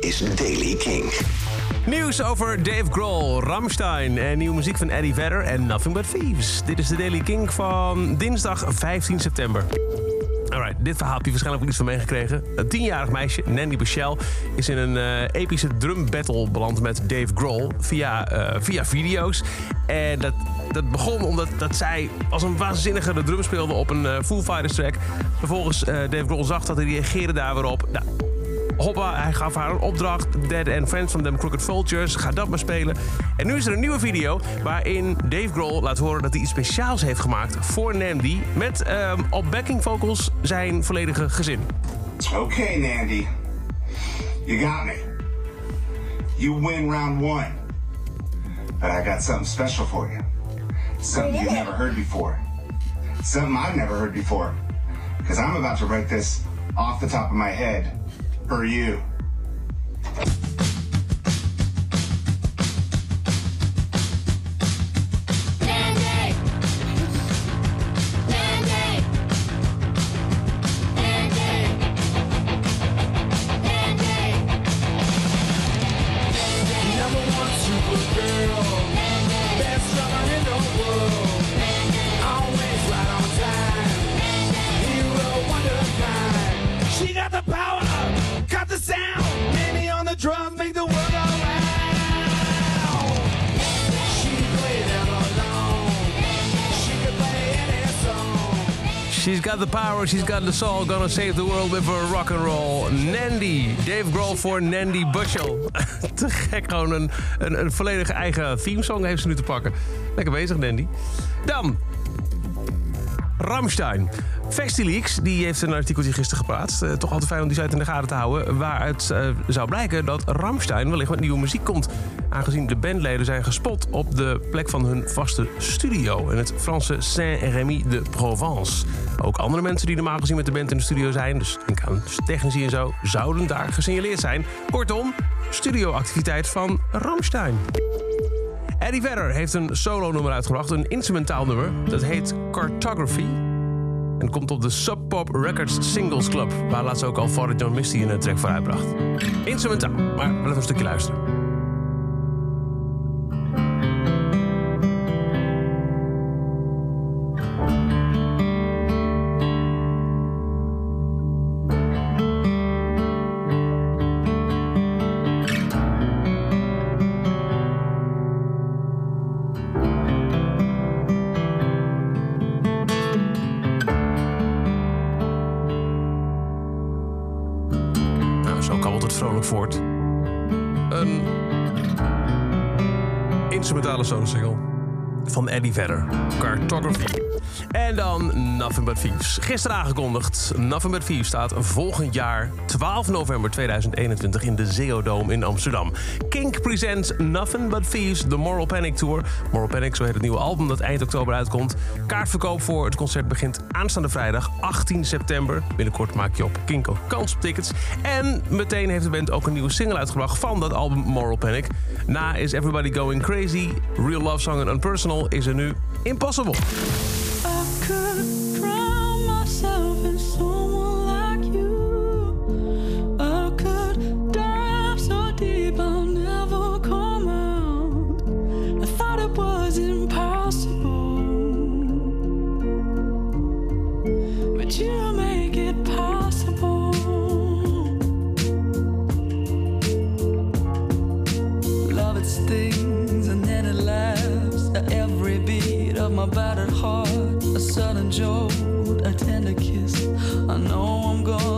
Is Daily King. Nieuws over Dave Grohl, Ramstein en nieuwe muziek van Eddie Vedder en Nothing But Thieves. Dit is de Daily King van dinsdag 15 september. Alright, dit verhaal heb je waarschijnlijk ook iets van meegekregen. Een tienjarig meisje, Nandy Bichelle, is in een eh, epische drum battle beland met Dave Grohl via, eh, via video's. En dat, dat begon omdat dat zij als een waanzinnige de drum speelde op een uh, Foo Fighters track. Vervolgens Dave Grohl zag dat hij reageerde daar weer op. Nou, hoppa, hij gaf haar een opdracht. Dead and Friends van Them Crooked Vultures. Ga dat maar spelen. En nu is er een nieuwe video waarin Dave Grohl laat horen dat hij iets speciaals heeft gemaakt voor Nandy. Met um, op backing vocals zijn volledige gezin. Okay, Nandy. You got me. You win round one. But I got something special for you. Something you've never heard before. Something I've never heard before. Because I'm about to write this off the top of my head for you. She's got the power, she's got the soul, gonna save the world with her rock and roll. Nandy, Dave Grohl voor Nandy Bushel. te gek, gewoon een, een, een volledige eigen themesong heeft ze nu te pakken. Lekker bezig, Nandy. Dan, Ramstein. Festileaks die heeft een artikeltje gisteren geplaatst. Uh, toch altijd fijn om die site in de gaten te houden. Waaruit uh, zou blijken dat Ramstein wellicht met nieuwe muziek komt. Aangezien de bandleden zijn gespot op de plek van hun vaste studio. In het Franse Saint-Rémy de Provence. Ook andere mensen die normaal gezien met de band in de studio zijn. Dus denk aan technici en zo. Zouden daar gesignaleerd zijn. Kortom, studioactiviteit van Ramstein. Eddie Vedder heeft een solo-nummer uitgebracht. Een instrumentaal nummer. Dat heet Cartography. En komt op de Sub Pop Records Singles Club. Waar laatst ook al Father John Misty een track voor uitbracht. Instrumentaal, maar wel even een stukje luisteren. Een instrumentale solo-single van Eddie Vedder. Cartography. En dan Nothing But Thieves. Gisteren aangekondigd. Nothing But Thieves staat volgend jaar 12 november 2021 in de Zeo Dome in Amsterdam. Kink presents Nothing But Thieves, The Moral Panic Tour. Moral Panic, zo heet het nieuwe album dat eind oktober uitkomt. Kaartverkoop voor het concert begint aanstaande vrijdag 18 september. Binnenkort maak je op Kink ook kans op tickets. En meteen heeft de band ook een nieuwe single uitgebracht van dat album Moral Panic. Na is Everybody Going Crazy, Real Love Song en Unpersonal is er nu Impossible. battered heart, a sudden jolt, a tender kiss. I know I'm gone.